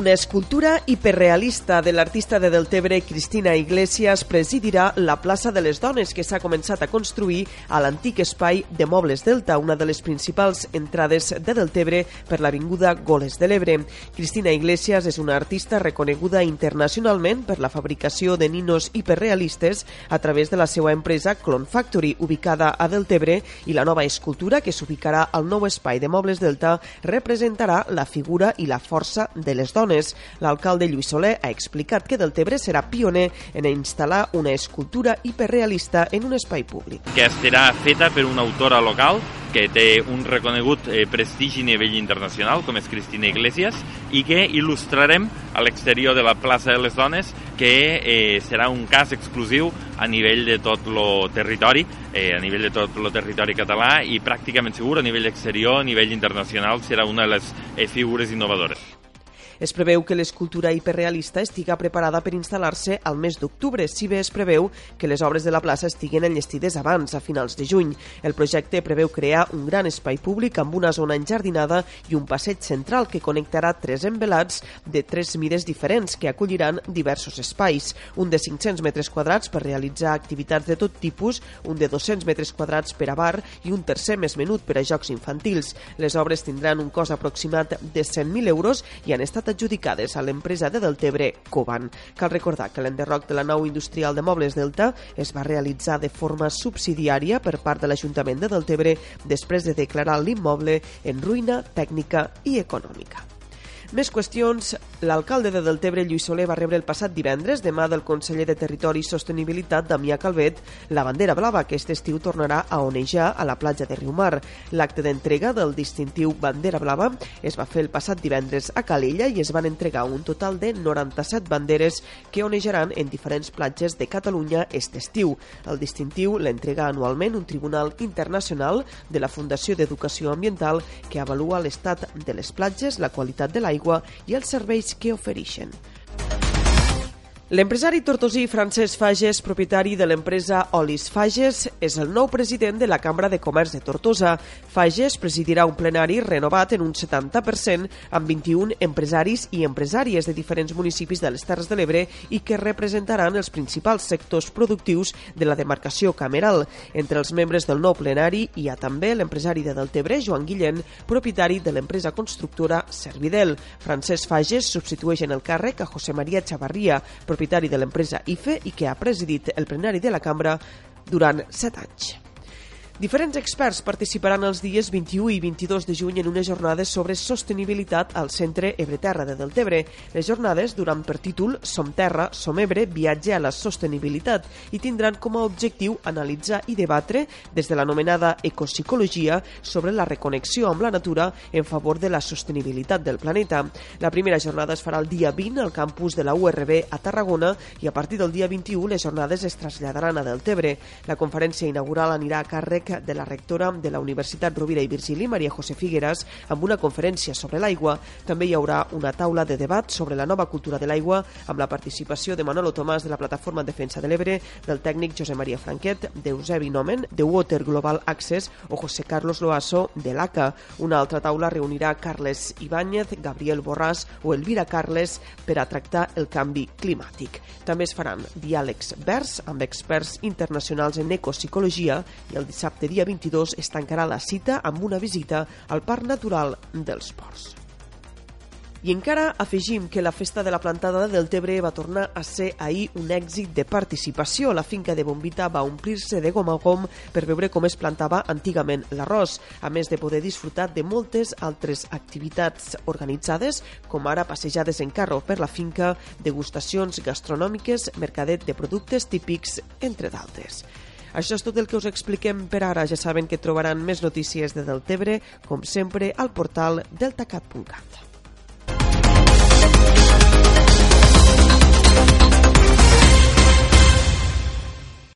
Una escultura hiperrealista de l'artista de Deltebre Cristina Iglesias presidirà la plaça de les Dones que s'ha començat a construir a l'antic espai de Mobles Delta, una de les principals entrades de Deltebre per l'avinguda Goles de l'Ebre. Cristina Iglesias és una artista reconeguda internacionalment per la fabricació de ninos hiperrealistes a través de la seva empresa Clone Factory, ubicada a Deltebre, i la nova escultura que s'ubicarà al nou espai de Mobles Delta representarà la figura i la força de les dones dones. L'alcalde Lluís Soler ha explicat que Deltebre serà pioner en instal·lar una escultura hiperrealista en un espai públic. Que estarà feta per una autora local que té un reconegut eh, prestigi a nivell internacional, com és Cristina Iglesias, i que il·lustrarem a l'exterior de la plaça de les Dones, que eh, serà un cas exclusiu a nivell de tot el territori, eh, a nivell de tot el territori català i pràcticament segur a nivell exterior, a nivell internacional, serà una de les eh, figures innovadores. Es preveu que l'escultura hiperrealista estiga preparada per instal·lar-se al mes d'octubre, si bé es preveu que les obres de la plaça estiguen enllestides abans, a finals de juny. El projecte preveu crear un gran espai públic amb una zona enjardinada i un passeig central que connectarà tres envelats de tres mides diferents que acolliran diversos espais. Un de 500 metres quadrats per realitzar activitats de tot tipus, un de 200 metres quadrats per a bar i un tercer més menut per a jocs infantils. Les obres tindran un cost aproximat de 100.000 euros i han estat adjudicades a l'empresa de Deltebre Coban. Cal recordar que l'enderroc de la nau industrial de mobles Delta es va realitzar de forma subsidiària per part de l'Ajuntament de Deltebre després de declarar l'immoble en ruïna tècnica i econòmica. Més qüestions. L'alcalde de Deltebre, Lluís Soler, va rebre el passat divendres, demà del conseller de Territori i Sostenibilitat, Damià Calvet, la bandera blava que aquest estiu tornarà a onejar a la platja de Riumar. L'acte d'entrega del distintiu Bandera Blava es va fer el passat divendres a Calella i es van entregar un total de 97 banderes que onejaran en diferents platges de Catalunya aquest estiu. El distintiu l'entrega anualment un tribunal internacional de la Fundació d'Educació Ambiental que avalua l'estat de les platges, la qualitat de l'aigua l'aigua i els serveis que ofereixen. L'empresari tortosí Francesc Fages, propietari de l'empresa Olis Fages, és el nou president de la Cambra de Comerç de Tortosa. Fages presidirà un plenari renovat en un 70% amb 21 empresaris i empresàries de diferents municipis de les Terres de l'Ebre i que representaran els principals sectors productius de la demarcació cameral. Entre els membres del nou plenari hi ha també l'empresari de Deltebre, Joan Guillén, propietari de l'empresa constructora Servidel. Francesc Fages substitueix en el càrrec a José María Chavarria, propietari de l'empresa IFE i que ha presidit el plenari de la cambra durant set anys. Diferents experts participaran els dies 21 i 22 de juny en unes jornades sobre sostenibilitat al Centre Ebreterra de Deltebre. Les jornades duran per títol Som Terra, Som Ebre, viatge a la sostenibilitat i tindran com a objectiu analitzar i debatre des de l'anomenada ecopsicologia sobre la reconnexió amb la natura en favor de la sostenibilitat del planeta. La primera jornada es farà el dia 20 al campus de la URB a Tarragona i a partir del dia 21 les jornades es traslladaran a Deltebre. La conferència inaugural anirà a càrrec de la rectora de la Universitat Rovira i Virgili, Maria José Figueras, amb una conferència sobre l'aigua. També hi haurà una taula de debat sobre la nova cultura de l'aigua amb la participació de Manolo Tomàs de la Plataforma Defensa de l'Ebre, del tècnic José Maria Franquet, d'Eusebi Nomen, de Water Global Access o José Carlos Loaso, de l'ACA. Una altra taula reunirà Carles Ibáñez, Gabriel Borràs o Elvira Carles per a tractar el canvi climàtic. També es faran diàlegs verds amb experts internacionals en ecopsicologia i el dissabte dissabte dia 22 es tancarà la cita amb una visita al Parc Natural dels Ports. I encara afegim que la festa de la plantada del Tebre va tornar a ser ahir un èxit de participació. La finca de Bombita va omplir-se de gom a gom per veure com es plantava antigament l'arròs, a més de poder disfrutar de moltes altres activitats organitzades, com ara passejades en carro per la finca, degustacions gastronòmiques, mercadet de productes típics, entre d'altres. Això és tot el que us expliquem per ara. Ja saben que trobaran més notícies de Deltebre, com sempre, al portal deltacat.cat.